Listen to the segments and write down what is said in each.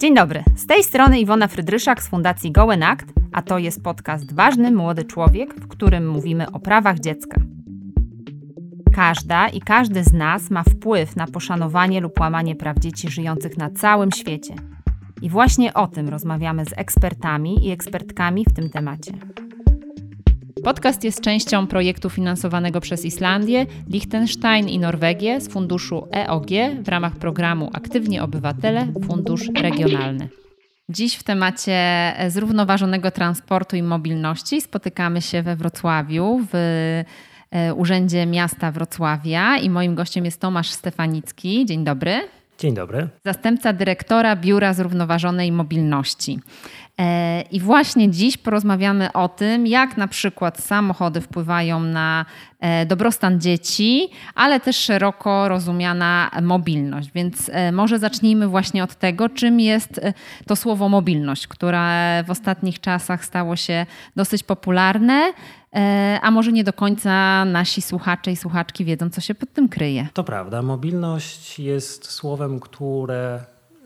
Dzień dobry, z tej strony Iwona Frydryszak z Fundacji Gołen a to jest podcast Ważny Młody Człowiek, w którym mówimy o prawach dziecka. Każda i każdy z nas ma wpływ na poszanowanie lub łamanie praw dzieci żyjących na całym świecie. I właśnie o tym rozmawiamy z ekspertami i ekspertkami w tym temacie. Podcast jest częścią projektu finansowanego przez Islandię, Liechtenstein i Norwegię z funduszu EOG w ramach programu Aktywnie Obywatele Fundusz Regionalny. Dziś w temacie zrównoważonego transportu i mobilności spotykamy się we Wrocławiu w e, Urzędzie Miasta Wrocławia i moim gościem jest Tomasz Stefanicki. Dzień dobry. Dzień dobry. Zastępca dyrektora Biura Zrównoważonej Mobilności. E, I właśnie dziś porozmawiamy o tym, jak na przykład samochody wpływają na e, dobrostan dzieci, ale też szeroko rozumiana mobilność. Więc e, może zacznijmy właśnie od tego, czym jest to słowo mobilność, które w ostatnich czasach stało się dosyć popularne, a może nie do końca nasi słuchacze i słuchaczki wiedzą, co się pod tym kryje. To prawda. Mobilność jest słowem, które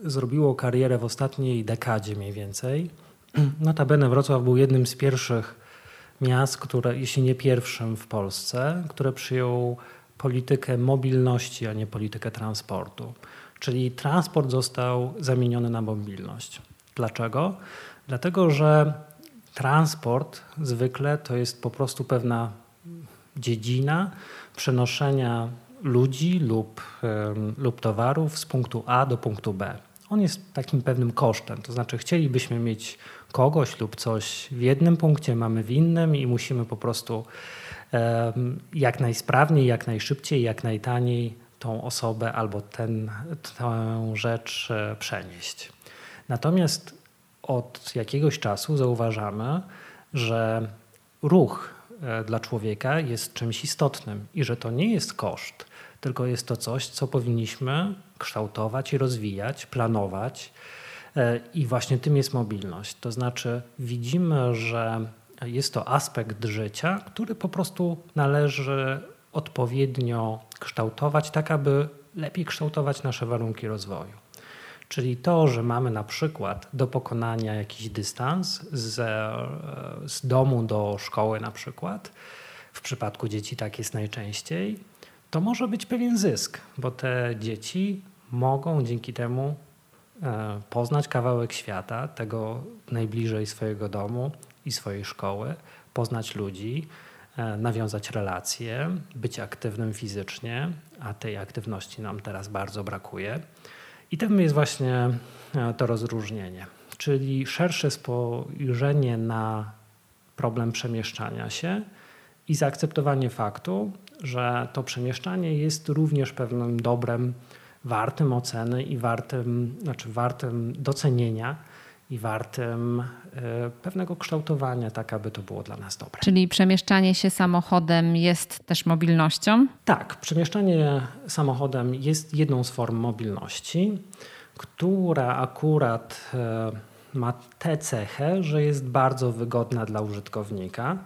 zrobiło karierę w ostatniej dekadzie mniej więcej. Notabene Wrocław był jednym z pierwszych miast, które, jeśli nie pierwszym w Polsce, które przyjął politykę mobilności, a nie politykę transportu. Czyli transport został zamieniony na mobilność. Dlaczego? Dlatego, że transport zwykle to jest po prostu pewna dziedzina przenoszenia ludzi lub, lub towarów z punktu A do punktu B. On jest takim pewnym kosztem, to znaczy chcielibyśmy mieć kogoś lub coś w jednym punkcie, mamy w innym i musimy po prostu jak najsprawniej, jak najszybciej, jak najtaniej tą osobę albo ten, tę rzecz e, przenieść. Natomiast od jakiegoś czasu zauważamy, że ruch e, dla człowieka jest czymś istotnym i że to nie jest koszt, tylko jest to coś, co powinniśmy kształtować i rozwijać, planować E, I właśnie tym jest mobilność. To znaczy, widzimy, że jest to aspekt życia, który po prostu należy odpowiednio kształtować, tak aby lepiej kształtować nasze warunki rozwoju. Czyli to, że mamy na przykład do pokonania jakiś dystans z, e, z domu do szkoły, na przykład, w przypadku dzieci tak jest najczęściej, to może być pewien zysk, bo te dzieci mogą dzięki temu E, poznać kawałek świata, tego najbliżej swojego domu i swojej szkoły, poznać ludzi, e, nawiązać relacje, być aktywnym fizycznie, a tej aktywności nam teraz bardzo brakuje. I tym jest właśnie e, to rozróżnienie, czyli szersze spojrzenie na problem przemieszczania się i zaakceptowanie faktu, że to przemieszczanie jest również pewnym dobrem wartym oceny i wartym, znaczy wartym docenienia i wartym e, pewnego kształtowania, tak aby to było dla nas dobre. Czyli przemieszczanie się samochodem jest też mobilnością? Tak, przemieszczanie samochodem jest jedną z form mobilności, która akurat e, ma tę cechę, że jest bardzo wygodna dla użytkownika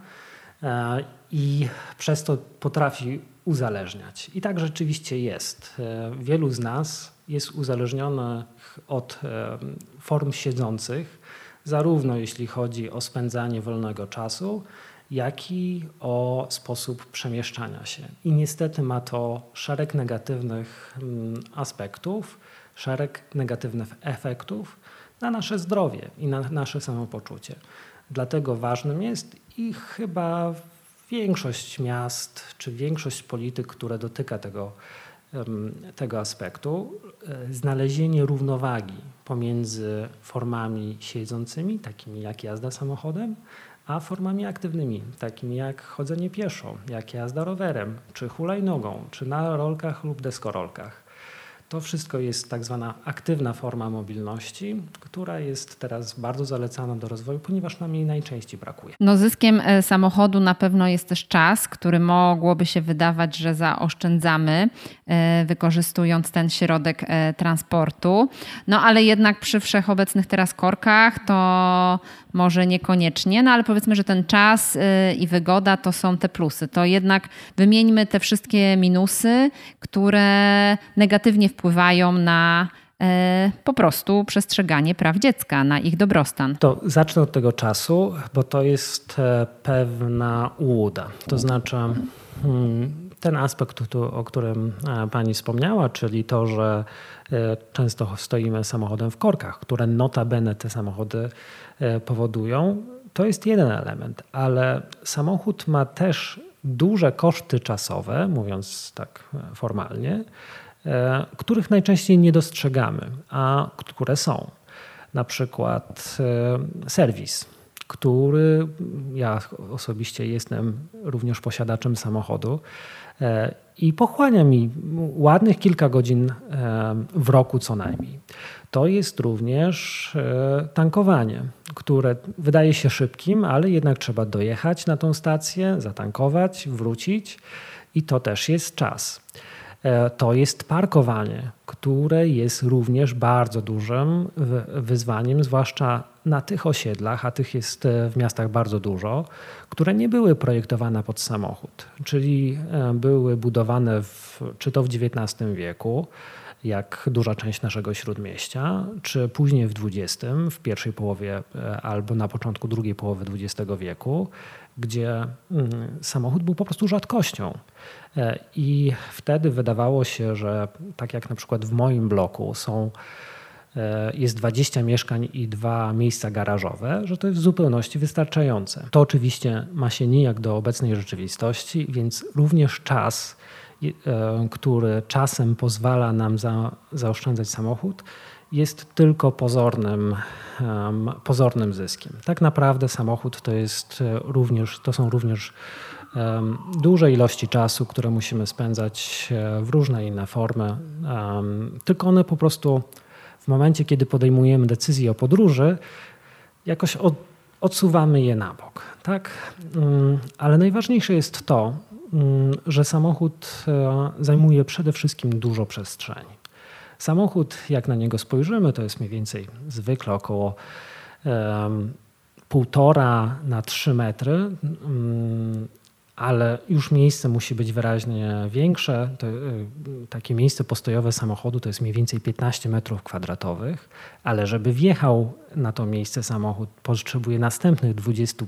i przez to potrafi uzależniać. I tak rzeczywiście jest. E, wielu z nas jest uzależnionych od e, form siedzących, zarówno jeśli chodzi o spędzanie wolnego czasu, jak i o sposób przemieszczania się. I niestety ma to szereg negatywnych mm, aspektów, szereg negatywnych efektów na nasze zdrowie i na nasze samopoczucie. Dlatego ważnym jest i chyba większość miast czy większość polityk, które dotyka tego, tego aspektu, e, znalezienie równowagi pomiędzy formami siedzącymi, takimi jak jazda samochodem, a formami aktywnymi, takimi jak chodzenie pieszo, jak jazda rowerem, czy hulajnogą, czy na rolkach lub deskorolkach. To wszystko jest tak zwana aktywna forma mobilności, która jest teraz bardzo zalecana do rozwoju, ponieważ nam jej najczęściej brakuje. No zyskiem e, samochodu na pewno jest też czas, który mogłoby się wydawać, że zaoszczędzamy, e, wykorzystując ten środek e, transportu. No ale jednak przy wszechobecnych teraz korkach to może niekoniecznie, no ale powiedzmy, że ten czas i wygoda to są te plusy. To jednak wymieńmy te wszystkie minusy, które negatywnie wpływają na e, po prostu przestrzeganie praw dziecka na ich dobrostan. To zacznę od tego czasu, bo to jest e, pewna ułuda. To znaczy hmm, ten aspekt, o którym e, pani wspomniała, czyli to, że często stoimy samochodem w korkach, które notabene te samochody powodują, to jest jeden element, ale samochód ma też duże koszty czasowe, mówiąc tak formalnie, e, których najczęściej nie dostrzegamy, a które są. Na przykład e, serwis, który ja osobiście jestem również posiadaczem samochodu e, i pochłania mi ładnych kilka godzin w roku co najmniej. To jest również tankowanie które wydaje się szybkim, ale jednak trzeba dojechać na tą stację, zatankować, wrócić i to też jest czas. E, to jest parkowanie, które jest również bardzo dużym wyzwaniem, zwłaszcza na tych osiedlach, a tych jest e, w miastach bardzo dużo, które nie były projektowane pod samochód, czyli e, były budowane w, czy to w XIX wieku, jak duża część naszego śródmieścia, czy później w XX, w pierwszej połowie e, albo na początku drugiej połowy XX wieku, gdzie mm, samochód był po prostu rzadkością. I wtedy wydawało się, że tak jak na przykład w moim bloku są jest 20 mieszkań i dwa miejsca garażowe, że to jest w zupełności wystarczające. To oczywiście ma się nijak do obecnej rzeczywistości, więc również czas E, który czasem pozwala nam za, zaoszczędzać samochód, jest tylko pozornym, pozornym zyskiem. Tak naprawdę samochód to, jest e, również, to są również duże ilości czasu, które musimy spędzać e, w różne inne formy, tylko one po prostu momencie, kiedy podejmujemy decyzję o podróży, jakoś od, odsuwamy je na bok. Tak? Mm, ale najważniejsze jest to, Mm, że samochód e, zajmuje przede wszystkim dużo przestrzeni. Samochód, jak na niego spojrzymy, to jest mniej więcej zwykle około półtora na trzy metry, mm, ale już miejsce musi być wyraźnie większe. To, e, takie miejsce postojowe samochodu to jest mniej więcej 15 metrów kwadratowych, ale żeby wjechał na to miejsce samochód, potrzebuje następnych 20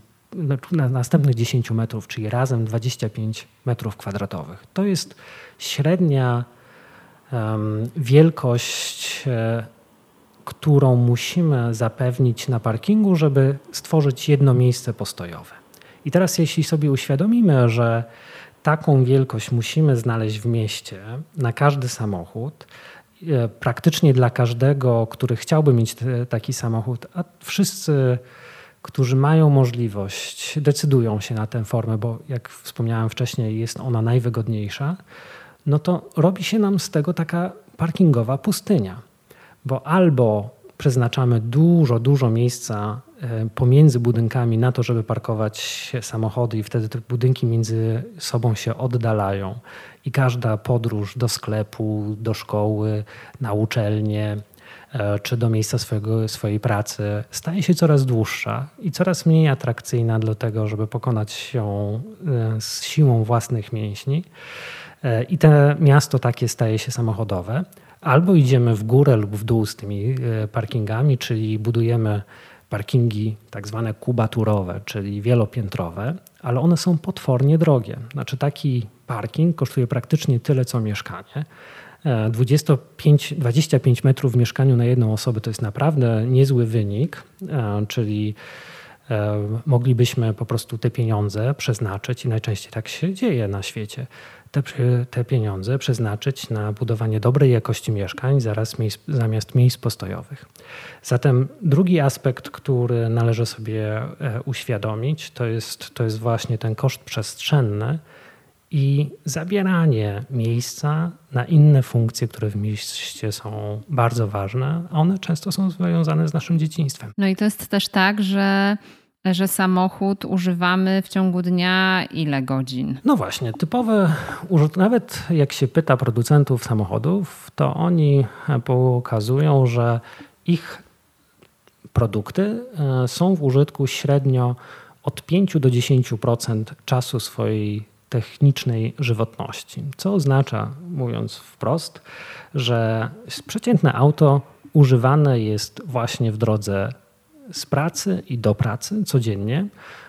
na następnych 10 metrów, czyli razem 25 metrów kwadratowych. To jest średnia um, wielkość, e, którą musimy zapewnić na parkingu, żeby stworzyć jedno miejsce postojowe. I teraz, jeśli sobie uświadomimy, że taką wielkość musimy znaleźć w mieście na każdy samochód, e, praktycznie dla każdego, który chciałby mieć taki samochód, a wszyscy którzy mają możliwość, decydują się na tę formę, bo jak wspomniałem wcześniej, jest ona najwygodniejsza, no to robi się nam z tego taka parkingowa pustynia. Bo albo przeznaczamy dużo, dużo miejsca e, pomiędzy budynkami na to, żeby parkować samochody, i wtedy te budynki między sobą się oddalają. I każda podróż do sklepu, do szkoły, na uczelnię, E, czy do miejsca swojego, swojej pracy staje się coraz dłuższa i coraz mniej atrakcyjna do tego, żeby pokonać ją e, z siłą własnych mięśni. I to miasto takie staje się samochodowe. Albo idziemy w górę lub w dół z tymi parkingami, czyli budujemy parkingi tak zwane kubaturowe, czyli wielopiętrowe, ale one są potwornie drogie. Znaczy taki parking kosztuje praktycznie tyle co mieszkanie. 25, 25 metrów w mieszkaniu na jedną osobę to jest naprawdę niezły wynik, e, czyli e, moglibyśmy po prostu te pieniądze przeznaczyć i najczęściej tak się dzieje na świecie. Te, te pieniądze przeznaczyć na budowanie dobrej jakości mieszkań zaraz miejsc, zamiast miejsc postojowych. Zatem drugi aspekt, który należy sobie e, uświadomić, to jest, to jest właśnie ten koszt przestrzenny, i zabieranie miejsca na inne funkcje, które w mieście są bardzo ważne, a one często są związane z naszym dzieciństwem. No i to jest też tak, że że samochód używamy w ciągu dnia ile godzin? No właśnie, typowe, nawet jak się pyta producentów samochodów, to oni pokazują, że ich produkty e, są w użytku średnio od 5 do 10% czasu swojej technicznej żywotności. Co oznacza, mówiąc wprost, że przeciętne auto używane jest właśnie w drodze z pracy i do pracy codziennie,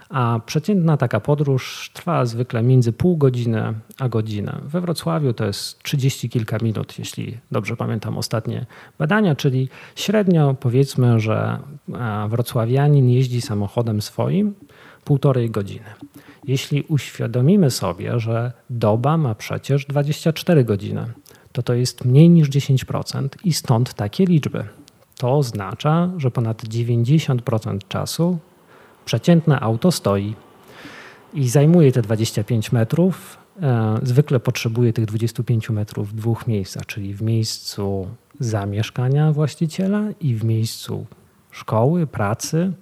a przeciętna taka podróż trwa zwykle między pół godziny a godzinę. We Wrocławiu to jest 30 kilka minut, jeśli dobrze pamiętam ostatnie badania, czyli średnio powiedzmy, że wrocławianin jeździ samochodem swoim półtorej godziny. Jeśli uświadomimy sobie, że doba ma przecież 24 godziny, to to jest mniej niż 10% i stąd takie liczby. To oznacza, że ponad 90% czasu przeciętne auto stoi i zajmuje te 25 metrów. E, zwykle potrzebuje tych 25 metrów w dwóch miejscach, czyli w miejscu zamieszkania właściciela i w miejscu szkoły, pracy,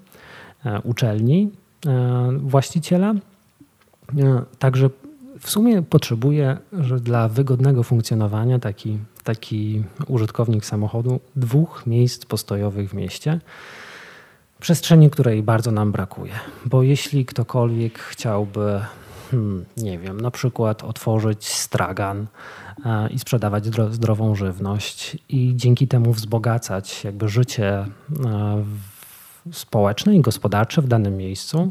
e, uczelni e, właściciela. Także w sumie potrzebuje, że dla wygodnego funkcjonowania taki, taki użytkownik samochodu dwóch miejsc postojowych w mieście przestrzeni, której bardzo nam brakuje. Bo jeśli ktokolwiek chciałby, hmm, nie wiem, na przykład otworzyć stragan e, i sprzedawać zdrową żywność i dzięki temu wzbogacać jakby życie e, społeczne i gospodarcze w danym miejscu,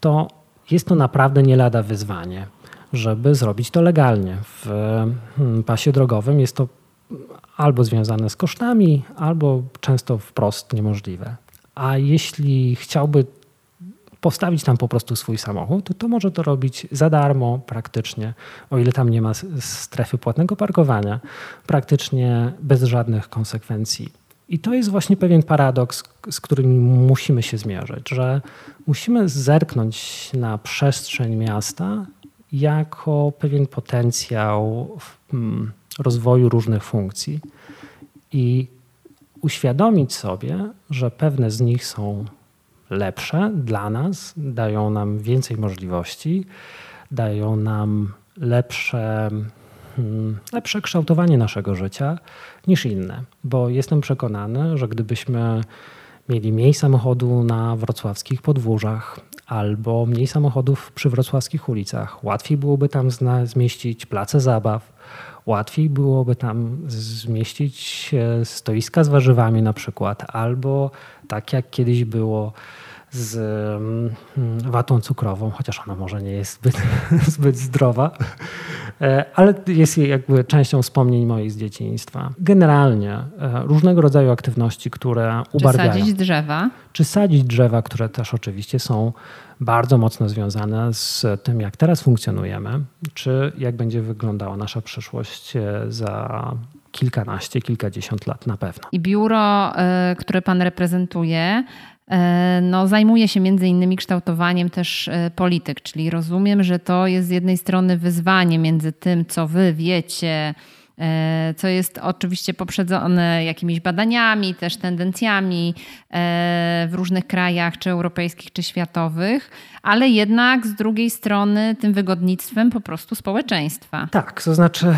to jest to naprawdę nie lada wyzwanie, żeby zrobić to legalnie. W hmm, pasie drogowym jest to albo związane z kosztami, albo często wprost niemożliwe. A jeśli chciałby postawić tam po prostu swój samochód, to, to może to robić za darmo praktycznie, o ile tam nie ma strefy płatnego parkowania, praktycznie bez żadnych konsekwencji. I to jest właśnie pewien paradoks, z którym musimy się zmierzyć, że musimy zerknąć na przestrzeń miasta jako pewien potencjał hmm, rozwoju różnych funkcji. I uświadomić sobie, że pewne z nich są lepsze dla nas, dają nam więcej możliwości, dają nam lepsze, hmm, lepsze kształtowanie naszego życia niż inne. Bo jestem przekonany, że gdybyśmy mieli mniej samochodu na wrocławskich podwórzach albo mniej samochodów przy wrocławskich ulicach, łatwiej byłoby tam zmieścić place zabaw, łatwiej byłoby tam zmieścić stoiska z warzywami na przykład, albo tak jak kiedyś było z mm, watą cukrową, chociaż ona może nie jest zbyt, zbyt zdrowa, e, ale jest jakby częścią wspomnień moich z dzieciństwa. Generalnie e, różnego rodzaju aktywności, które ubarwiają. Czy sadzić drzewa? Czy sadzić drzewa, które też oczywiście są bardzo mocno związane z tym, jak teraz funkcjonujemy, czy jak będzie wyglądała nasza przyszłość e, za kilkanaście, kilkadziesiąt lat na pewno. I biuro, które pan reprezentuje, no, zajmuje się między innymi kształtowaniem też polityk, czyli rozumiem, że to jest z jednej strony wyzwanie między tym, co wy wiecie, E, co jest oczywiście poprzedzone jakimiś badaniami, też tendencjami e, w różnych krajach, czy europejskich, czy światowych, ale jednak z drugiej strony tym wygodnictwem po prostu społeczeństwa. Tak, to znaczy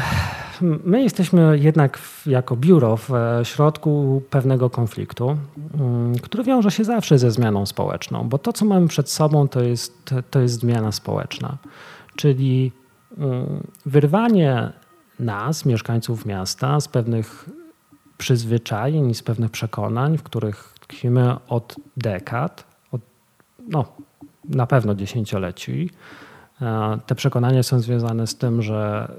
my jesteśmy jednak jako biuro w środku pewnego konfliktu, mm, który wiąże się zawsze ze zmianą społeczną, bo to, co mamy przed sobą, to jest, to jest zmiana społeczna. Czyli mm, wyrwanie nas, mieszkańców miasta, z pewnych przyzwyczajeń i z pewnych przekonań, w których tkwimy od dekad, od no, na pewno dziesięcioleci. E, te przekonania są związane z tym, że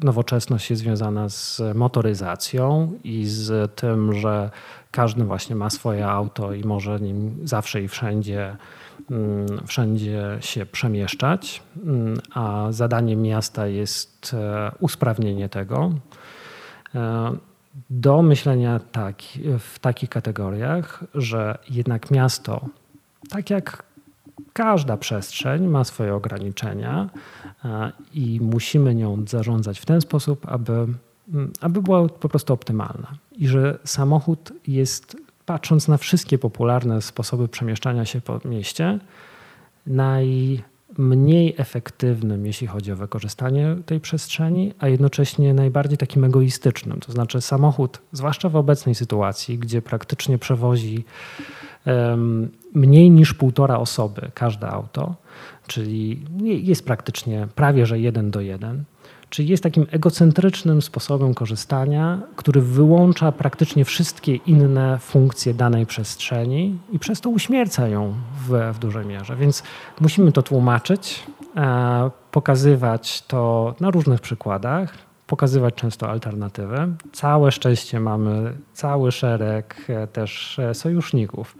e, nowoczesność jest związana z motoryzacją i z tym, że każdy właśnie ma swoje auto i może nim zawsze i wszędzie wszędzie się przemieszczać, mm, a zadaniem miasta jest e, usprawnienie tego. E, do myślenia tak, w takich kategoriach, że jednak miasto, tak jak każda przestrzeń, ma swoje ograniczenia e, i musimy nią zarządzać w ten sposób, aby, mm, aby była po prostu optymalna. I że samochód jest patrząc na wszystkie popularne sposoby przemieszczania się po mieście, najmniej efektywnym, jeśli chodzi o wykorzystanie tej przestrzeni, a jednocześnie najbardziej takim egoistycznym. To znaczy, samochód, zwłaszcza w obecnej sytuacji, gdzie praktycznie przewozi mniej niż półtora osoby każde auto, czyli jest praktycznie prawie że jeden do jeden. Czyli jest takim egocentrycznym sposobem korzystania, który wyłącza praktycznie wszystkie inne funkcje danej przestrzeni i przez to uśmierca ją w, w dużej mierze. Więc musimy to tłumaczyć, e, pokazywać to na różnych przykładach, pokazywać często alternatywę. Całe szczęście mamy cały szereg e, też e, sojuszników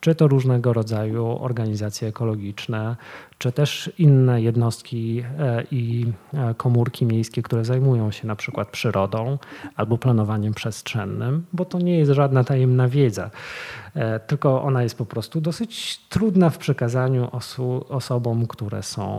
czy to różnego rodzaju organizacje ekologiczne, czy też inne jednostki e, i e, komórki miejskie, które zajmują się na przykład przyrodą albo planowaniem przestrzennym, bo to nie jest żadna tajemna wiedza, e, tylko ona jest po prostu dosyć trudna w przekazaniu osobom, które są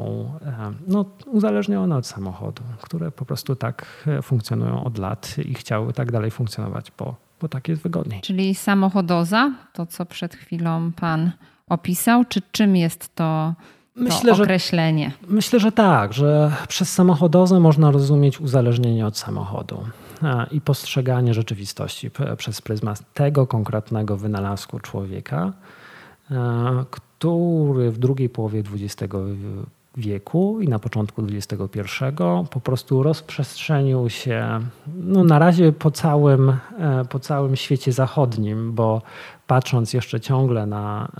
no, uzależnione od samochodu, które po prostu tak funkcjonują od lat i chciały tak dalej funkcjonować po bo tak jest wygodniej. Czyli samochodoza, to co przed chwilą Pan opisał, czy czym jest to, myślę, określenie? Że, myślę, że tak, że przez samochodozę można rozumieć uzależnienie od samochodu i postrzeganie rzeczywistości przez pryzmat tego konkretnego wynalazku człowieka, który w drugiej połowie XX wieku i na początku XXI po prostu rozprzestrzenił się no na razie po całym, e, po całym świecie zachodnim, bo patrząc jeszcze ciągle na,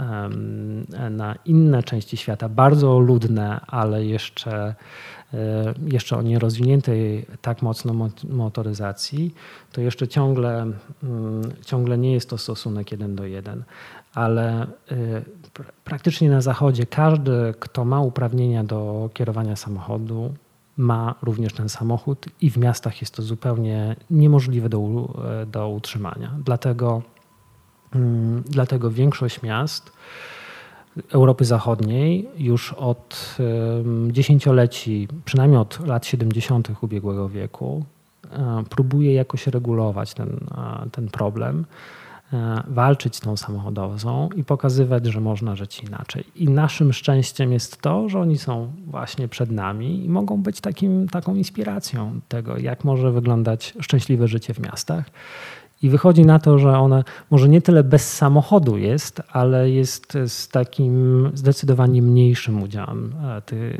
na inne części świata, bardzo ludne, ale jeszcze, e, jeszcze o nierozwiniętej tak mocno motoryzacji, to jeszcze ciągle, mm, ciągle nie jest to stosunek jeden do jeden. Ale e, praktycznie na zachodzie każdy, kto ma uprawnienia do kierowania samochodu, ma również ten samochód i w miastach jest to zupełnie niemożliwe do, do utrzymania. Dlatego, mm, dlatego większość miast Europy Zachodniej już od dziesięcioleci, przynajmniej od lat 70. ubiegłego wieku, e, próbuje jakoś regulować ten, ten problem E, walczyć z tą samochodową i pokazywać, że można żyć inaczej. I naszym szczęściem jest to, że oni są właśnie przed nami i mogą być takim, taką inspiracją tego, jak może wyglądać szczęśliwe życie w miastach. I wychodzi na to, że one może nie tyle bez samochodu jest, ale jest z takim zdecydowanie mniejszym udziałem e, tej,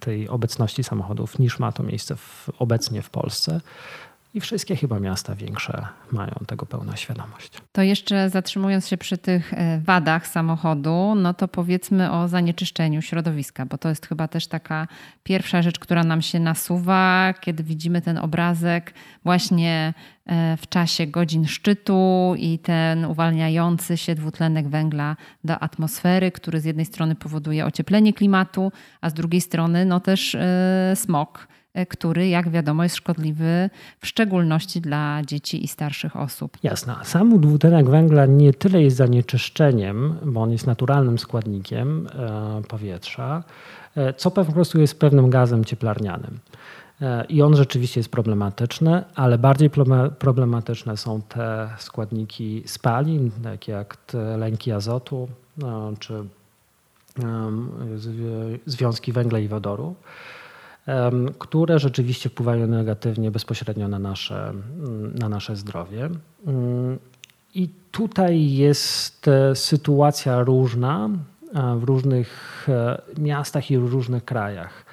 tej obecności samochodów niż ma to miejsce w, obecnie w Polsce. I wszystkie chyba miasta większe mają tego pełną świadomość. To jeszcze zatrzymując się przy tych e, wadach samochodu, no to powiedzmy o zanieczyszczeniu środowiska, bo to jest chyba też taka pierwsza rzecz, która nam się nasuwa, kiedy widzimy ten obrazek właśnie e, w czasie godzin szczytu i ten uwalniający się dwutlenek węgla do atmosfery, który z jednej strony powoduje ocieplenie klimatu, a z drugiej strony no też e, smog który, jak wiadomo, jest szkodliwy w szczególności dla dzieci i starszych osób. Jasne. Sam dwutlenek węgla nie tyle jest zanieczyszczeniem, bo on jest naturalnym składnikiem e, powietrza, e, co po prostu jest pewnym gazem cieplarnianym. I on rzeczywiście jest problematyczny, ale bardziej problematyczne są te składniki spalin, takie jak tlenki azotu czy związki węgla i wodoru które rzeczywiście wpływają negatywnie bezpośrednio na nasze, na nasze zdrowie. Mm, I tutaj jest e, sytuacja różna e, w różnych e, miastach i w różnych krajach.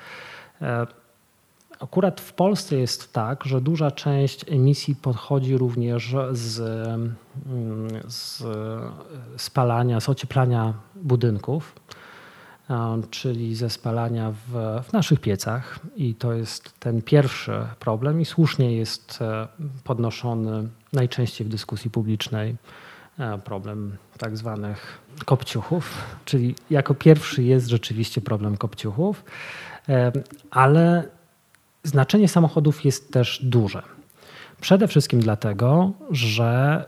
Akurat w Polsce jest tak, że duża część emisji podchodzi również z, mm, z spalania, z ocieplania budynków czyli ze spalania w, w, naszych piecach. I to jest ten pierwszy problem, i słusznie jest e, podnoszony najczęściej w dyskusji publicznej e, problem tak zwanych kopciuchów, czyli jako pierwszy jest rzeczywiście problem kopciuchów, e, ale znaczenie samochodów jest też duże. Przede wszystkim dlatego, że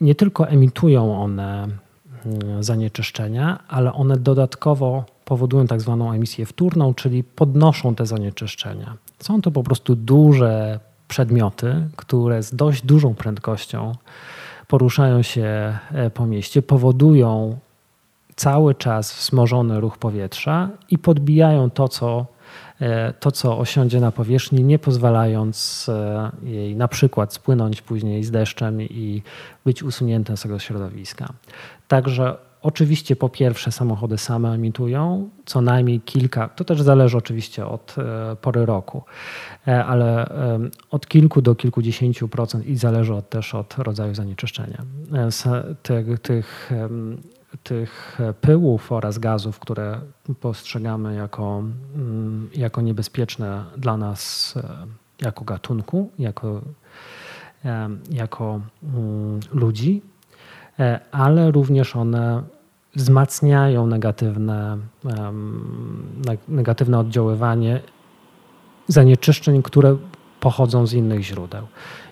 nie tylko emitują one zanieczyszczenia, ale one dodatkowo powodują tak zwaną emisję wtórną, czyli podnoszą te zanieczyszczenia. Są to po prostu duże przedmioty, które z dość dużą prędkością poruszają się e, po mieście, powodują cały czas wzmożony ruch powietrza i podbijają to, co E, to, co osiądzie na powierzchni, nie pozwalając e, jej na przykład spłynąć później z deszczem i być usunięte z tego środowiska. Także oczywiście po pierwsze samochody same emitują co najmniej kilka, to też zależy oczywiście od e, pory roku, e, ale od kilku do kilkudziesięciu procent i zależy też od rodzaju zanieczyszczenia. Tych, tych, tych pyłów oraz gazów, które postrzegamy jako, mm, jako niebezpieczne dla nas jako gatunku, jako, jako mm, ludzi, E, ale również one wzmacniają negatywne, negatywne oddziaływanie zanieczyszczeń, które pochodzą z innych źródeł.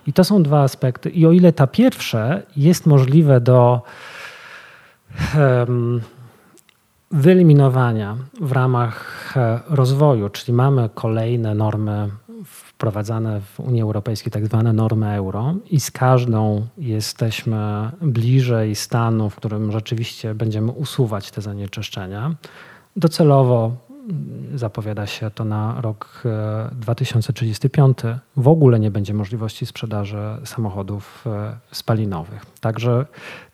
I to są dwa aspekty. I o ile ta pierwsze jest możliwe do wyeliminowania w ramach e, rozwoju, czyli mamy kolejne normy wprowadzane w Unii Europejskiej tak zwane normy euro i z każdą jesteśmy bliżej stanu, w którym rzeczywiście będziemy usuwać te zanieczyszczenia. Docelowo zapowiada się to na rok 2035. E, w ogóle nie będzie możliwości sprzedaży samochodów e, spalinowych. Także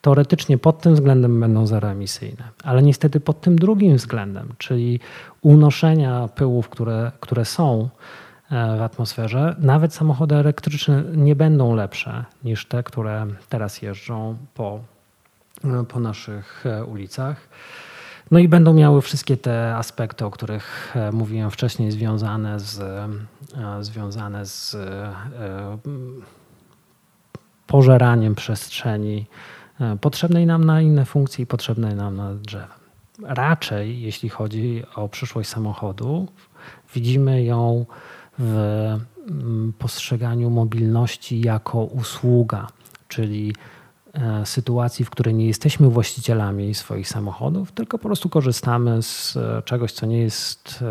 teoretycznie pod tym względem będą zeroemisyjne, ale niestety pod tym drugim względem, czyli unoszenia pyłów, które, które są, E, w atmosferze. Nawet samochody elektryczne nie będą lepsze niż te, które teraz jeżdżą po, po naszych ulicach. No i będą miały wszystkie te aspekty, o których mówiłem wcześniej, związane z, związane z pożeraniem przestrzeni potrzebnej nam na inne funkcje i potrzebnej nam na drzewa. Raczej, jeśli chodzi o przyszłość samochodu, widzimy ją w mm, postrzeganiu mobilności jako usługa, czyli e, sytuacji, w której nie jesteśmy właścicielami swoich samochodów, tylko po prostu korzystamy z e, czegoś, co nie jest,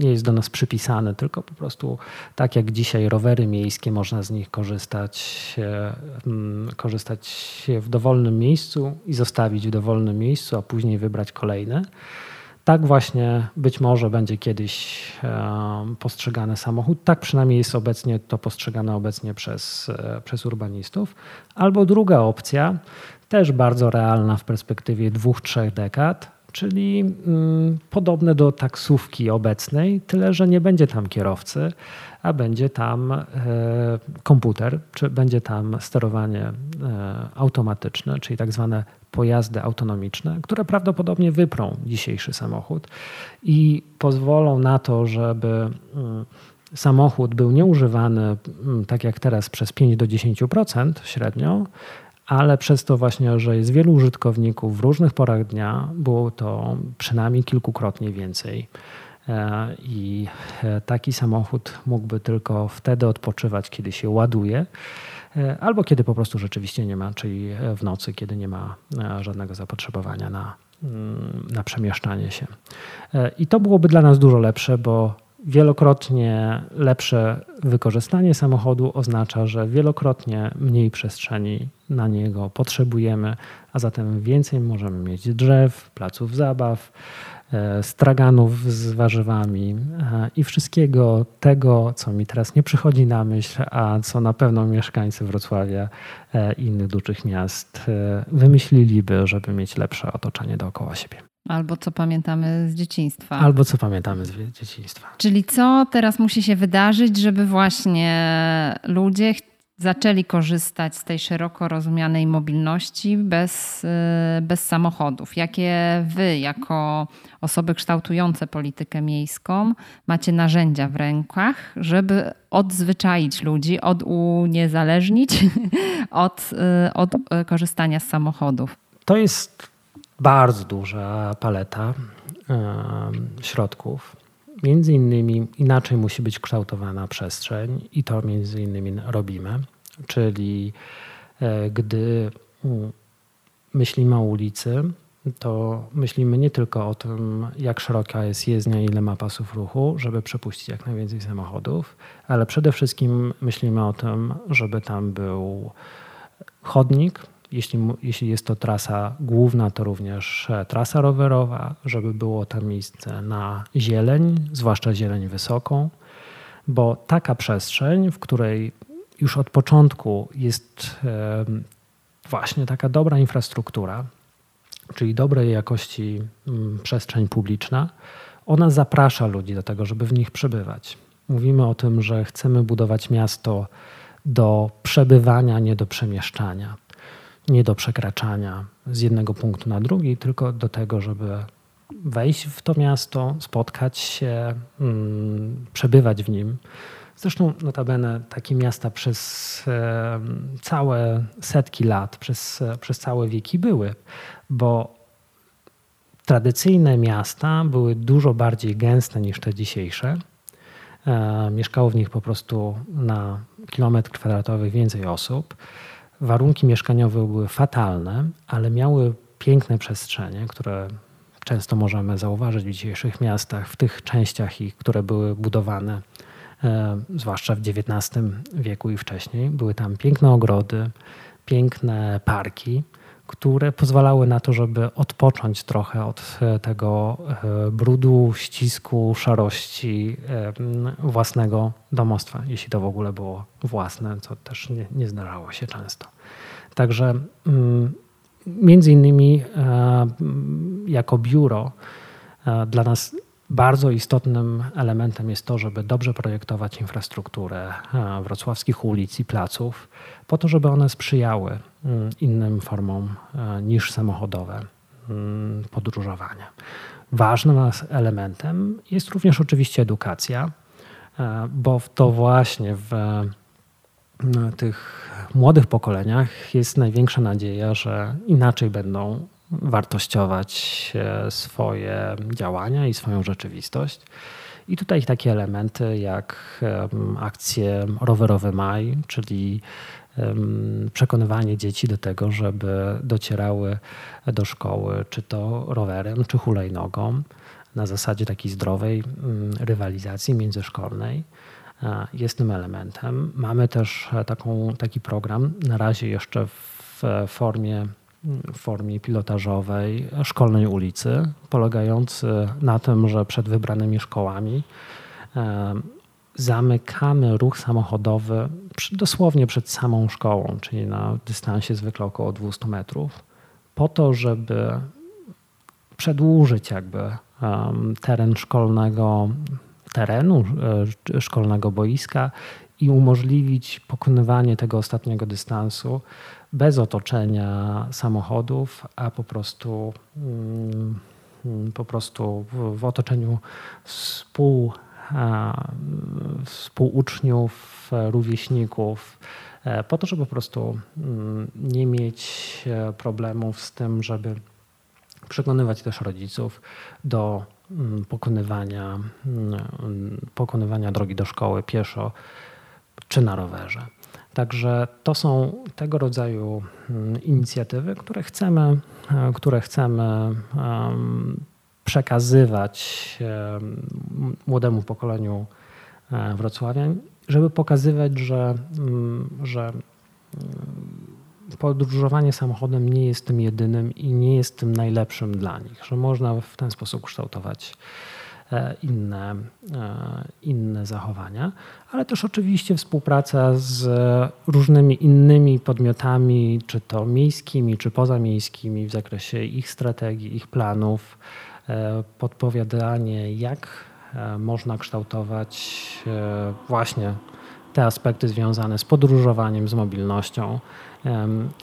nie jest do nas przypisane, tylko po prostu tak jak dzisiaj rowery miejskie, można z nich korzystać, mm, korzystać w dowolnym miejscu i zostawić w dowolnym miejscu, a później wybrać kolejne. Tak właśnie być może będzie kiedyś postrzegany samochód. Tak przynajmniej jest obecnie to postrzegane obecnie przez, e, przez urbanistów. Albo druga opcja, też bardzo realna w perspektywie dwóch, trzech dekad, czyli mm, podobne do taksówki obecnej, tyle że nie będzie tam kierowcy, a będzie tam e, komputer, czy będzie tam sterowanie e, automatyczne, czyli tak zwane pojazdy autonomiczne, które prawdopodobnie wyprą dzisiejszy samochód i pozwolą na to, żeby mm, samochód był nieużywany mm, tak jak teraz przez 5 do 10% średnio, ale przez to właśnie, że jest wielu użytkowników w różnych porach dnia, było to przynajmniej kilkukrotnie więcej. E, I e, taki samochód mógłby tylko wtedy odpoczywać, kiedy się ładuje, albo kiedy po prostu rzeczywiście nie ma, czyli w nocy, kiedy nie ma żadnego zapotrzebowania na, mm, na przemieszczanie się. I to byłoby dla nas dużo lepsze, bo wielokrotnie lepsze wykorzystanie samochodu oznacza, że wielokrotnie mniej przestrzeni na niego potrzebujemy, a zatem więcej możemy mieć drzew, placów zabaw, E, straganów z warzywami e, i wszystkiego tego, co mi teraz nie przychodzi na myśl, a co na pewno mieszkańcy Wrocławia e, i innych dużych miast wymyśliliby, żeby mieć lepsze otoczenie dookoła siebie. Albo co pamiętamy z dzieciństwa. Albo co pamiętamy z dzieciństwa. Czyli co teraz musi się wydarzyć, żeby właśnie ludzie zaczęli korzystać z tej szeroko rozumianej mobilności bez, y, bez samochodów. Jakie wy, jako osoby kształtujące politykę miejską, macie narzędzia w rękach, żeby odzwyczaić ludzi, oduniezależnić od, y, od y, korzystania z samochodów? To jest bardzo duża paleta środków. Między innymi inaczej musi być kształtowana przestrzeń i to między innymi robimy. Czyli e, gdy mm, myślimy o ulicy, to myślimy nie tylko o tym, jak szeroka jest jezdnia, ile ma pasów ruchu, żeby przepuścić jak najwięcej samochodów, ale przede wszystkim myślimy o tym, żeby tam był chodnik, jeśli, jeśli jest to trasa główna, to również e, trasa rowerowa, żeby było tam miejsce na zieleń, zwłaszcza zieleń wysoką, bo taka przestrzeń, w której już od początku jest właśnie taka dobra infrastruktura, czyli dobrej jakości mm, przestrzeń publiczna, ona zaprasza ludzi do tego, żeby w nich przebywać. Mówimy o tym, że chcemy budować miasto do przebywania, nie do przemieszczania, nie do przekraczania z jednego punktu na drugi, tylko do tego, żeby wejść w to miasto, spotkać się, mm, przebywać w nim. Zresztą notabene takie miasta przez całe setki lat, przez, przez całe wieki były, bo tradycyjne miasta były dużo bardziej gęste niż te dzisiejsze. E, mieszkało w nich po prostu na kilometr kwadratowy więcej osób. Warunki mieszkaniowe były fatalne, ale miały piękne przestrzenie, które często możemy zauważyć w dzisiejszych miastach, w tych częściach ich, które były budowane, e, zwłaszcza w XIX wieku i wcześniej. Były tam piękne ogrody, piękne parki które pozwalały na to, żeby odpocząć trochę od e, tego e, brudu, ścisku, szarości e, własnego domostwa, jeśli to w ogóle było własne, co też nie, nie zdarzało się często. Także mm, między innymi jako biuro dla nas bardzo istotnym elementem jest to, żeby dobrze projektować infrastrukturę wrocławskich ulic i placów, po to, żeby one sprzyjały mm, innym formom e, niż samochodowe mm, podróżowania. Ważnym elementem jest również oczywiście edukacja, e, bo to właśnie w tych młodych pokoleniach jest największa nadzieja, że inaczej będą wartościować e, swoje działania i swoją rzeczywistość. I tutaj takie elementy jak akcje Rowerowy Maj, czyli przekonywanie dzieci do tego, żeby docierały do szkoły, czy to rowerem, czy hulajnogą, na zasadzie takiej zdrowej mm, rywalizacji międzyszkolnej jest tym elementem. Mamy też taką, taki program, na razie jeszcze w formie, w formie pilotażowej szkolnej ulicy, polegający na tym, że przed wybranymi szkołami zamykamy ruch samochodowy dosłownie przed samą szkołą, czyli na dystansie zwykle około 200 metrów, po to, żeby przedłużyć jakby teren szkolnego, terenu e, szkolnego boiska i umożliwić pokonywanie tego ostatniego dystansu bez otoczenia samochodów, a po prostu, mm, po prostu w, otoczeniu współ współuczniów, rówieśników, e, po to, żeby po prostu mm, nie mieć e, problemów z tym, żeby przekonywać też rodziców do mm, pokonywania, pokonywania drogi do szkoły pieszo czy na rowerze. Także to są tego rodzaju inicjatywy, które chcemy, e, które chcemy przekazywać młodemu pokoleniu e, wrocławian, żeby pokazywać, że, mm, że mm, podróżowanie samochodem nie jest tym jedynym i nie jest tym najlepszym dla nich, że można w ten sposób kształtować inne, e, inne zachowania, ale też oczywiście współpraca z różnymi innymi podmiotami, czy to miejskimi, czy pozamiejskimi w zakresie ich strategii, ich planów, E, podpowiadanie, jak e, można kształtować e, właśnie te aspekty związane z podróżowaniem, z mobilnością,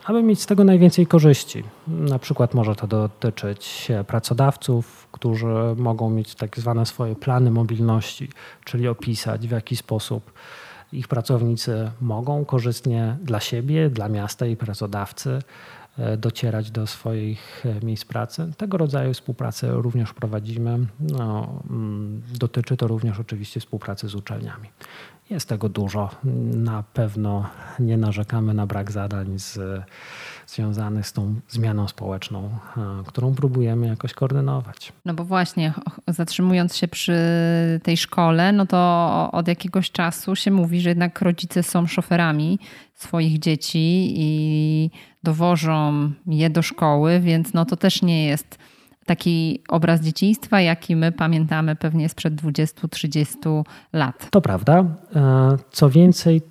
aby mieć z tego najwięcej korzyści. Na przykład może to dotyczyć pracodawców, którzy mogą mieć tak zwane swoje plany mobilności, czyli opisać w jaki sposób ich pracownicy mogą korzystnie dla siebie, dla miasta i pracodawcy E, docierać do swoich e, miejsc pracy. Tego rodzaju współpracę również prowadzimy. No, mm, dotyczy to również oczywiście współpracy z uczelniami. Jest tego dużo. Na pewno nie narzekamy na brak zadań z, związanych z tą zmianą społeczną, e, którą próbujemy jakoś koordynować. No bo właśnie, zatrzymując się przy tej szkole, no to od jakiegoś czasu się mówi, że jednak rodzice są szoferami swoich dzieci i dowożą je do szkoły, więc no to też nie jest taki obraz dzieciństwa, jaki my pamiętamy pewnie sprzed 20-30 lat. To prawda. E, co więcej,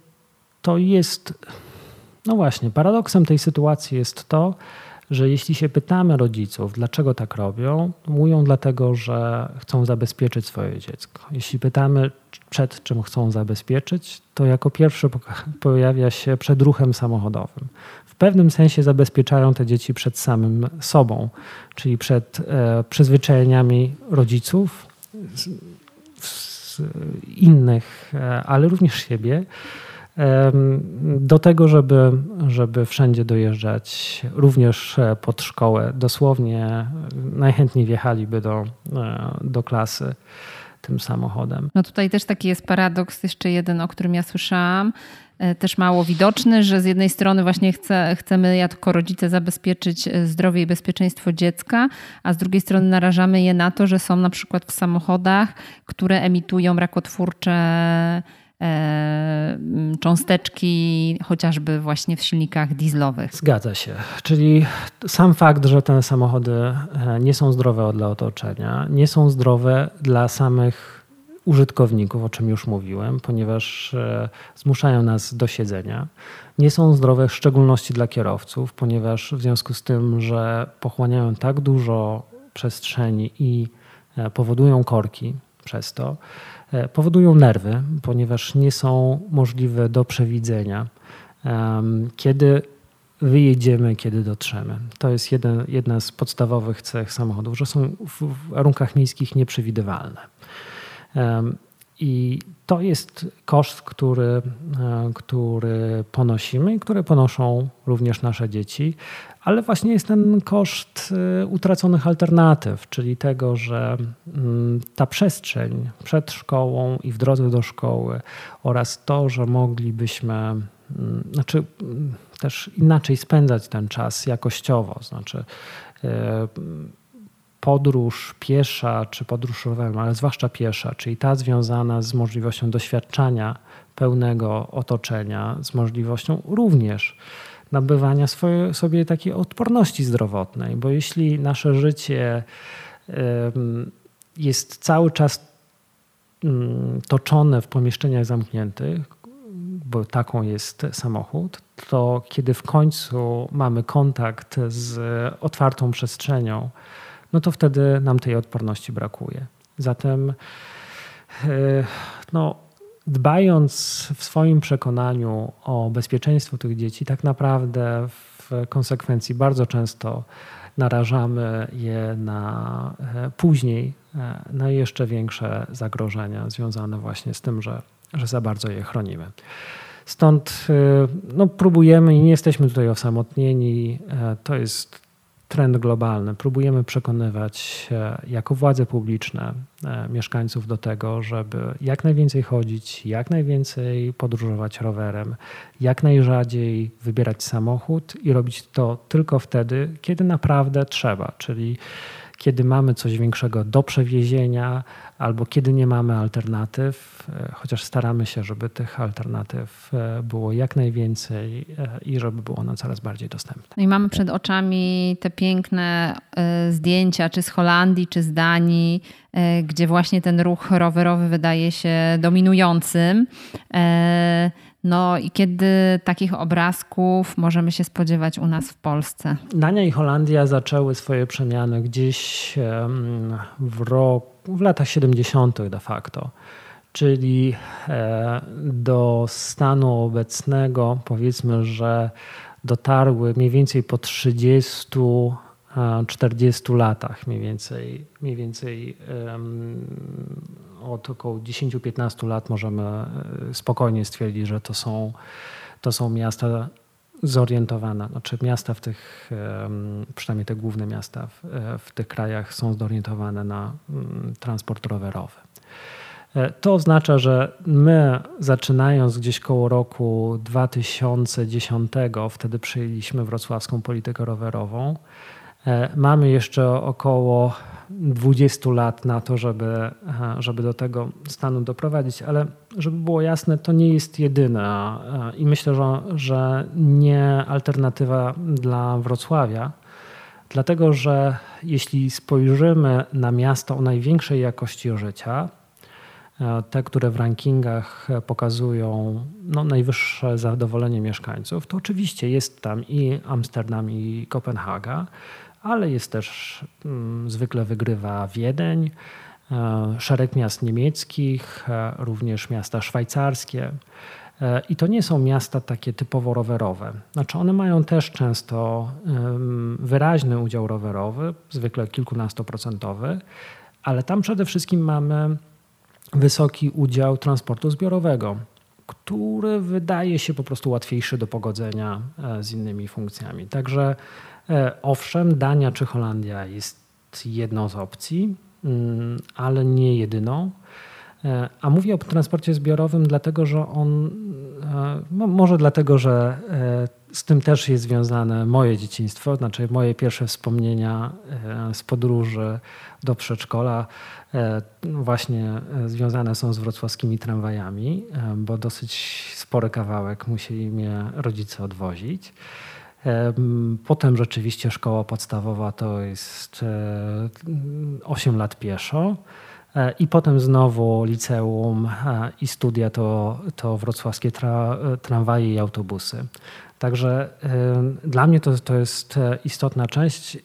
to jest, no właśnie, paradoksem tej sytuacji jest to, że jeśli się pytamy rodziców, dlaczego tak robią, mówią dlatego, że chcą zabezpieczyć swoje dziecko. Jeśli pytamy, przed czym chcą zabezpieczyć, to jako pierwsze pojawia się przed ruchem samochodowym. W pewnym sensie zabezpieczają te dzieci przed samym sobą, czyli przed e, przyzwyczajeniami rodziców, innych, e, ale również siebie, do tego, żeby, żeby wszędzie dojeżdżać, również e, pod szkołę. Dosłownie najchętniej wjechaliby do, e, do klasy tym samochodem. No tutaj też taki jest paradoks, jeszcze jeden, o którym ja słyszałam, też mało widoczny, że z jednej strony właśnie chce, chcemy jako rodzice zabezpieczyć zdrowie i bezpieczeństwo dziecka, a z drugiej strony narażamy je na to, że są na przykład w samochodach, które emitują rakotwórcze E, cząsteczki chociażby właśnie w silnikach dieslowych. Zgadza się. Czyli sam fakt, że te samochody e, nie są zdrowe dla otoczenia, nie są zdrowe dla samych użytkowników, o czym już mówiłem, ponieważ e, zmuszają nas do siedzenia. Nie są zdrowe w szczególności dla kierowców, ponieważ w związku z tym, że pochłaniają tak dużo przestrzeni i powodują korki przez to, E, powodują nerwy, ponieważ nie są możliwe do przewidzenia, kiedy wyjedziemy, kiedy dotrzemy. To jest jeden, jedna z podstawowych cech samochodów, że są w warunkach miejskich nieprzewidywalne. I to jest koszt, który, e, który ponosimy i który ponoszą również nasze dzieci, ale właśnie jest ten koszt e, utraconych alternatyw, czyli tego, że mm, ta przestrzeń przed szkołą i w drodze do szkoły oraz to, że moglibyśmy, mm, znaczy mm, też inaczej spędzać ten czas jakościowo, znaczy e, podróż piesza czy podróż rowerem, ale zwłaszcza piesza, czyli ta związana z możliwością doświadczania pełnego otoczenia, z możliwością również nabywania swoje, sobie takiej odporności zdrowotnej, bo jeśli nasze życie jest cały czas mm, toczone w pomieszczeniach zamkniętych, bo taką jest samochód, to kiedy w końcu mamy kontakt z otwartą przestrzenią, no to wtedy nam tej odporności brakuje. Zatem e, no, dbając w swoim przekonaniu o bezpieczeństwo tych dzieci, tak naprawdę w konsekwencji bardzo często narażamy je na e, później e, na jeszcze większe zagrożenia związane właśnie z tym, że, że za bardzo je chronimy. Stąd no, próbujemy i nie jesteśmy tutaj osamotnieni. To jest trend globalny. Próbujemy przekonywać jako władze publiczne e, mieszkańców do tego, żeby jak najwięcej chodzić, jak najwięcej podróżować rowerem, jak najrzadziej wybierać samochód i robić to tylko wtedy, kiedy naprawdę trzeba, czyli kiedy mamy coś większego do przewiezienia, albo kiedy nie mamy alternatyw, e, chociaż staramy się, żeby tych alternatyw e, było jak najwięcej e, i żeby było one coraz bardziej dostępne. No i mamy przed oczami te piękne zdjęcia, czy z Holandii, czy z Danii, gdzie właśnie ten ruch rowerowy wydaje się dominującym. No i kiedy takich obrazków możemy się spodziewać u nas w Polsce? Dania i Holandia zaczęły swoje przemiany gdzieś w, roku, w latach 70. de facto. Czyli e, do stanu obecnego powiedzmy, że dotarły mniej więcej po 30 40 latach mniej więcej, mniej więcej od około 10-15 lat możemy e, spokojnie stwierdzić, że to są, to są miasta zorientowane, znaczy miasta w tych, przynajmniej te główne miasta w, e, w tych krajach są zorientowane na mm, transport rowerowy. E, to oznacza, że my zaczynając gdzieś koło roku 2010, wtedy przyjęliśmy wrocławską politykę rowerową, mamy jeszcze około 20 lat na to, żeby, żeby do tego stanu doprowadzić, ale żeby było jasne, to nie jest jedyna i myślę, że, że nie alternatywa dla Wrocławia, dlatego że jeśli spojrzymy na miasto o największej jakości życia, te, które w rankingach pokazują no, najwyższe zadowolenie mieszkańców, to oczywiście jest tam i Amsterdam, i Kopenhaga, ale jest też mm, zwykle wygrywa Wiedeń, e, szereg miast niemieckich, e, również miasta szwajcarskie. E, I to nie są miasta takie typowo rowerowe. Znaczy one mają też często wyraźny udział rowerowy, zwykle kilkunastoprocentowy, ale tam przede wszystkim mamy wysoki udział transportu zbiorowego, który wydaje się po prostu łatwiejszy do pogodzenia z innymi funkcjami. Także owszem, Dania czy Holandia jest jedną z opcji, mm, ale nie jedyną. E, a mówię o transporcie zbiorowym, dlatego że on, e, no może dlatego, że z tym też jest związane moje dzieciństwo, znaczy moje pierwsze wspomnienia z podróży do przedszkola właśnie związane są z wrocławskimi tramwajami, bo dosyć spory kawałek musieli mnie rodzice odwozić. Potem rzeczywiście szkoła podstawowa to jest 8 e, lat pieszo. E, I potem znowu liceum e, i studia to, to wrocławskie tra, tramwaje i autobusy. Także dla mnie to, to jest istotna część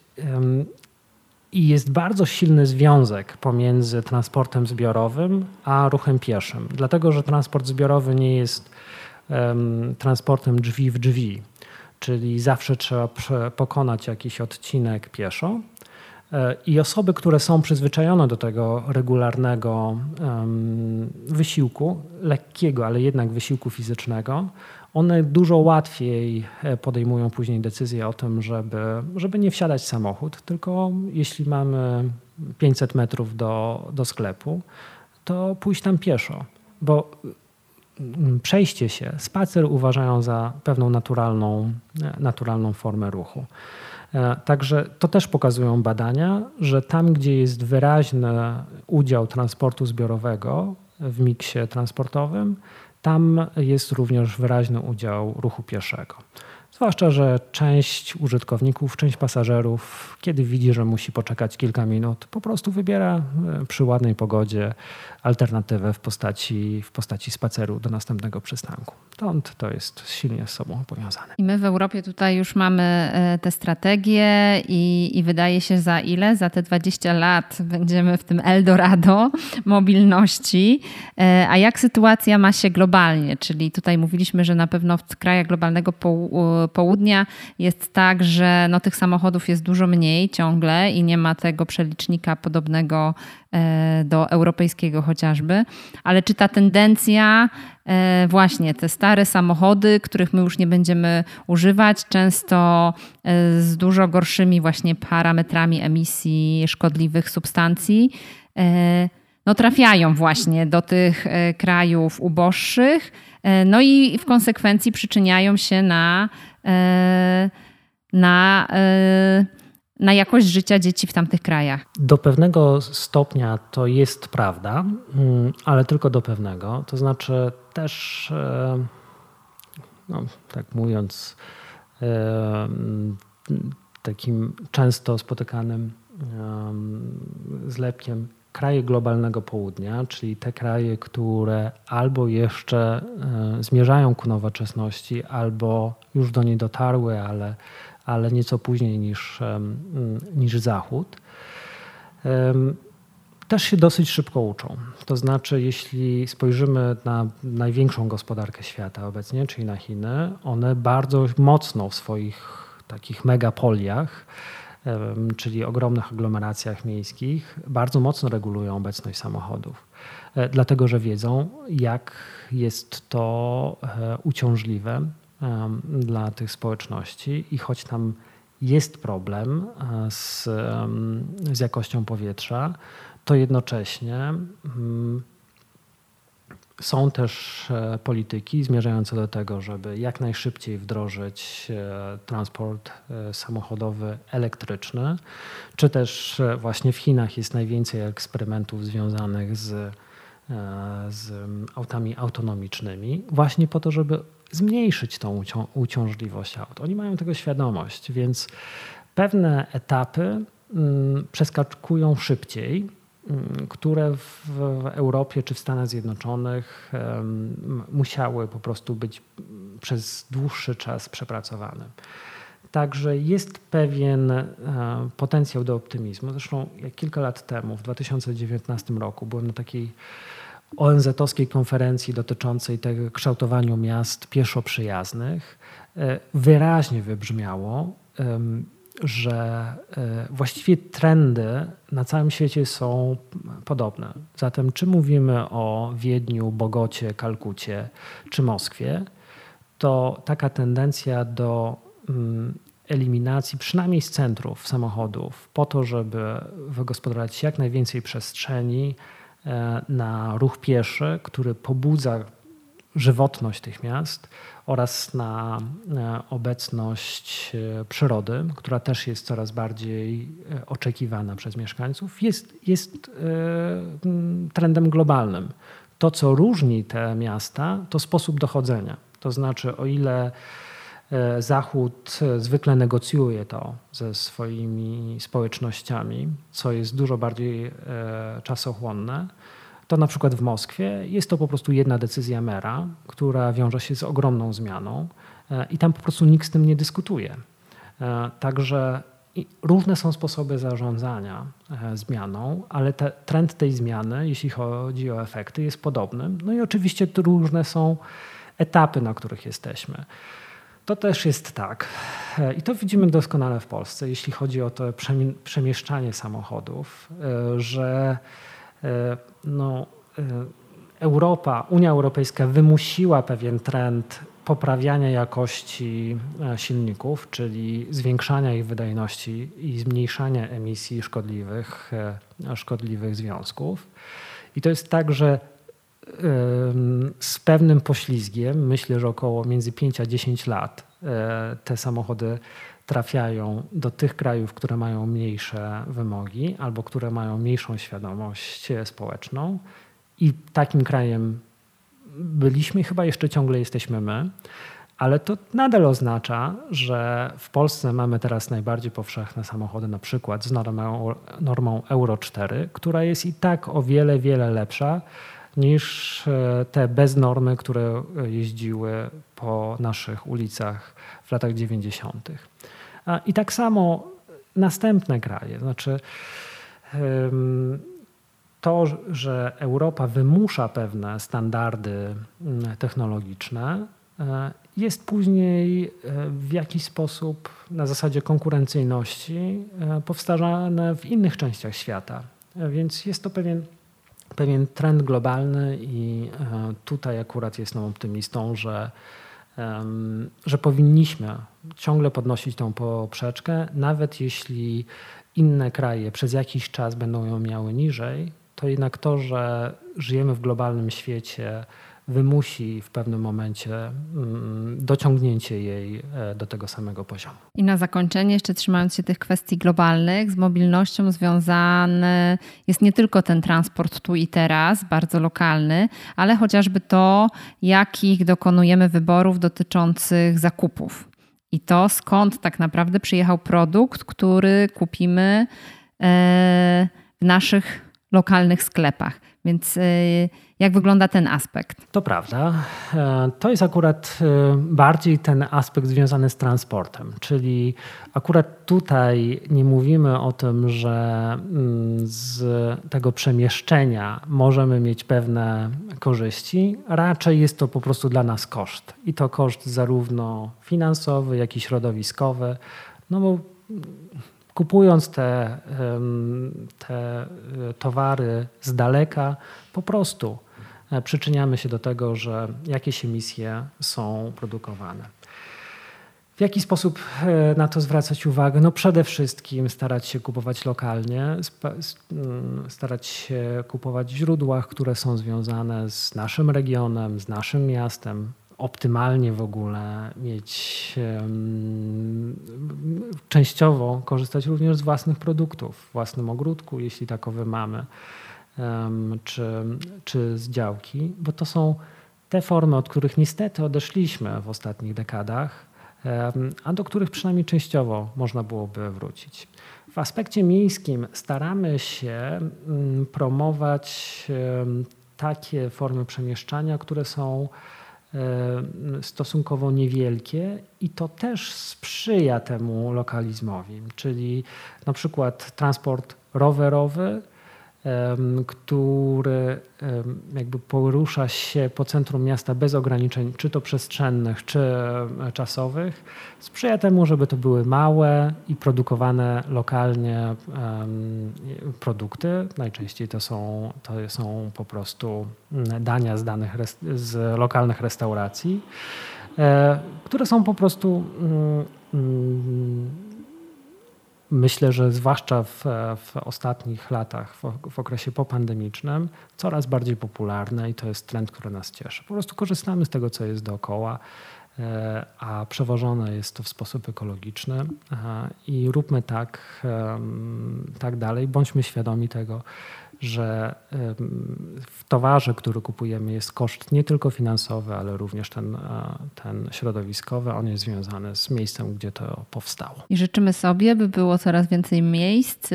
i jest bardzo silny związek pomiędzy transportem zbiorowym a ruchem pieszym. Dlatego, że transport zbiorowy nie jest transportem drzwi w drzwi czyli zawsze trzeba pokonać jakiś odcinek pieszo. E, I osoby, które są przyzwyczajone do tego regularnego wysiłku, lekkiego, ale jednak wysiłku fizycznego, one dużo łatwiej e, podejmują później decyzję o tym, żeby, żeby nie wsiadać w samochód, tylko jeśli mamy 500 metrów do, do sklepu, to pójść tam pieszo. Bo przejście się, spacer uważają za pewną naturalną, e, naturalną formę ruchu. E, także to też pokazują badania, że tam, gdzie jest wyraźny udział transportu zbiorowego w miksie transportowym, tam jest również wyraźny udział ruchu pieszego. Zwłaszcza, że część użytkowników, część pasażerów, kiedy widzi, że musi poczekać kilka minut, po prostu wybiera e, przy ładnej pogodzie alternatywę w postaci, w postaci spaceru do następnego przystanku. Stąd to jest silnie z sobą powiązane. I my w Europie tutaj już mamy e, te strategie i, i wydaje się za ile? Za te 20 lat będziemy w tym Eldorado mobilności. E, a jak sytuacja ma się globalnie? Czyli tutaj mówiliśmy, że na pewno w krajach globalnego południa jest tak, że no, tych samochodów jest dużo mniej ciągle i nie ma tego przelicznika podobnego do europejskiego chociażby. Ale czy ta tendencja, e, właśnie te stare samochody, których my już nie będziemy używać, często e, z dużo gorszymi właśnie parametrami emisji szkodliwych substancji, no, trafiają właśnie do tych krajów uboższych, no i w konsekwencji przyczyniają się na E, na, e, na jakość życia dzieci w tamtych krajach. Do pewnego stopnia to jest prawda, mm, ale tylko do pewnego. To znaczy też, e, no, tak mówiąc, takim często spotykanym zlepkiem kraje globalnego południa, czyli te kraje, które albo jeszcze e, zmierzają ku nowoczesności, albo już do niej dotarły, ale, ale nieco później niż, niż Zachód, też się dosyć szybko uczą. To znaczy, jeśli spojrzymy na największą gospodarkę świata obecnie, czyli na Chiny, one bardzo mocno w swoich takich megapoliach czyli ogromnych aglomeracjach miejskich, bardzo mocno regulują obecność samochodów. E, dlatego, że wiedzą, jak jest to e, uciążliwe dla tych społeczności i choć tam jest problem e, z, z jakością powietrza, to jednocześnie mm, są też e, polityki zmierzające do tego, żeby jak najszybciej wdrożyć e, transport samochodowy elektryczny, czy też właśnie w Chinach jest najwięcej eksperymentów związanych z, z autami autonomicznymi, właśnie po to, żeby zmniejszyć tą uciążliwość aut. Oni mają tego świadomość, więc pewne etapy mm, przeskakują szybciej które w Europie czy w Stanach Zjednoczonych musiały po prostu być przez dłuższy czas przepracowane. Także jest pewien e, potencjał do optymizmu. Zresztą jak kilka lat temu, w 2019 roku, byłem na takiej ONZ-owskiej konferencji dotyczącej tego kształtowaniu miast pieszo przyjaznych. E, wyraźnie wybrzmiało, że e, właściwie trendy na całym świecie są podobne. Zatem, czy mówimy o Wiedniu, Bogocie, Kalkucie czy Moskwie, to taka tendencja do mm, eliminacji, przynajmniej z centrów samochodów, po to, żeby wygospodarować jak najwięcej przestrzeni na ruch pieszy, który pobudza żywotność tych miast oraz na e, obecność e, przyrody, która też jest coraz bardziej oczekiwana przez mieszkańców, jest, jest trendem globalnym. To, co różni te miasta, to sposób dochodzenia. To znaczy, o ile e, Zachód zwykle negocjuje to ze swoimi społecznościami, co jest dużo bardziej e, czasochłonne, to na przykład w Moskwie jest to po prostu jedna decyzja mera, która wiąże się z ogromną zmianą e, i tam po prostu nikt z tym nie dyskutuje. Także różne są sposoby zarządzania zmianą, ale te, trend tej zmiany, jeśli chodzi o efekty, jest podobny. No i oczywiście różne są etapy, na których jesteśmy. To też jest tak. E, I to widzimy doskonale w Polsce, jeśli chodzi o to przemieszczanie samochodów, e, że e, no, Europa, Unia Europejska wymusiła pewien trend poprawiania jakości silników, czyli zwiększania ich wydajności i zmniejszania emisji szkodliwych, szkodliwych związków. I to jest tak, że z pewnym poślizgiem, myślę, że około między 5 a 10 lat e, te samochody trafiają do tych krajów, które mają mniejsze wymogi albo które mają mniejszą świadomość społeczną. I takim krajem byliśmy, chyba jeszcze ciągle jesteśmy my. Ale to nadal oznacza, że w Polsce mamy teraz najbardziej powszechne samochody, na przykład z normą, normą Euro 4, która jest i tak o wiele, wiele lepsza niż e, te beznormy, które jeździły po naszych ulicach w latach 90. I tak samo następne kraje. Znaczy, to, że Europa wymusza pewne standardy technologiczne, e, jest później e, w jakiś sposób na zasadzie konkurencyjności powtarzane w innych częściach świata. Więc jest to pewien pewien trend globalny i e, tutaj akurat jestem optymistą, że, że powinniśmy ciągle podnosić tą poprzeczkę, nawet jeśli inne kraje przez jakiś czas będą ją miały niżej, to jednak to, że żyjemy w globalnym świecie, wymusi w pewnym momencie mm, dociągnięcie jej e, do tego samego poziomu. I na zakończenie, jeszcze trzymając się tych kwestii globalnych, z mobilnością związany jest nie tylko ten transport tu i teraz, bardzo lokalny, ale chociażby to, jakich dokonujemy wyborów dotyczących zakupów. I to skąd tak naprawdę przyjechał produkt, który kupimy e, w naszych lokalnych sklepach. Więc e, jak wygląda ten aspekt? To prawda. E, to jest akurat e, bardziej ten aspekt związany z transportem, czyli akurat tutaj nie mówimy o tym, że mm, z tego przemieszczenia możemy mieć pewne korzyści, raczej jest to po prostu dla nas koszt. I to koszt zarówno finansowy, jak i środowiskowy, no bo kupując te, te towary z daleka, po prostu E, przyczyniamy się do tego, że jakieś emisje są produkowane. W jaki sposób e, na to zwracać uwagę? No przede wszystkim starać się kupować lokalnie, mm, starać się kupować w źródłach, które są związane z naszym regionem, z naszym miastem. Optymalnie w ogóle mieć częściowo korzystać również z własnych produktów w własnym ogródku, jeśli takowy mamy czy, czy z działki, bo to są te formy, od których niestety odeszliśmy w ostatnich dekadach, a do których przynajmniej częściowo można byłoby wrócić. W aspekcie miejskim staramy się mm, promować takie formy przemieszczania, które są stosunkowo niewielkie i to też sprzyja temu lokalizmowi, czyli na przykład transport rowerowy, który jakby porusza się po centrum miasta bez ograniczeń, czy to przestrzennych, czy czasowych, sprzyja temu, żeby to były małe i produkowane lokalnie produkty. Najczęściej to są, to są po prostu dania z, danych, z lokalnych restauracji, e, które są po prostu Myślę, że zwłaszcza w, w ostatnich latach, w, w, okresie popandemicznym, coraz bardziej popularne i to jest trend, który nas cieszy. Po prostu korzystamy z tego, co jest dookoła, e, a przewożone jest to w sposób ekologiczny e, i róbmy tak, tak dalej. Bądźmy świadomi tego, że w towarze, który kupujemy, jest koszt nie tylko finansowy, ale również ten, ten środowiskowy. On jest związany z miejscem, gdzie to powstało. I życzymy sobie, by było coraz więcej miejsc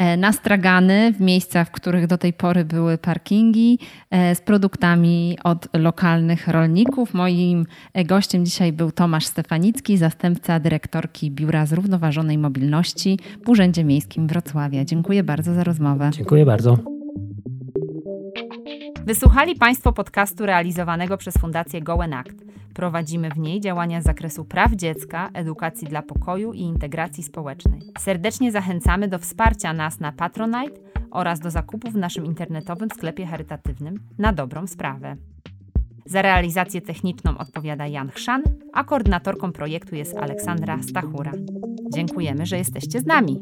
E, na stragany w miejscach, w których do tej pory były parkingi e, z produktami od lokalnych rolników. Moim e, gościem dzisiaj był Tomasz Stefanicki, zastępca dyrektorki Biura Zrównoważonej Mobilności w Urzędzie Miejskim Wrocławia. Dziękuję bardzo za rozmowę. Dziękuję bardzo. Wysłuchali Państwo podcastu realizowanego przez Fundację Goen Act. Prowadzimy w niej działania z zakresu praw dziecka, edukacji dla pokoju i integracji społecznej. Serdecznie zachęcamy do wsparcia nas na Patronite oraz do zakupu w naszym internetowym sklepie charytatywnym na dobrą sprawę. Za realizację techniczną odpowiada Jan Chrzan, a koordynatorką projektu jest Aleksandra Stachura. Dziękujemy, że jesteście z nami.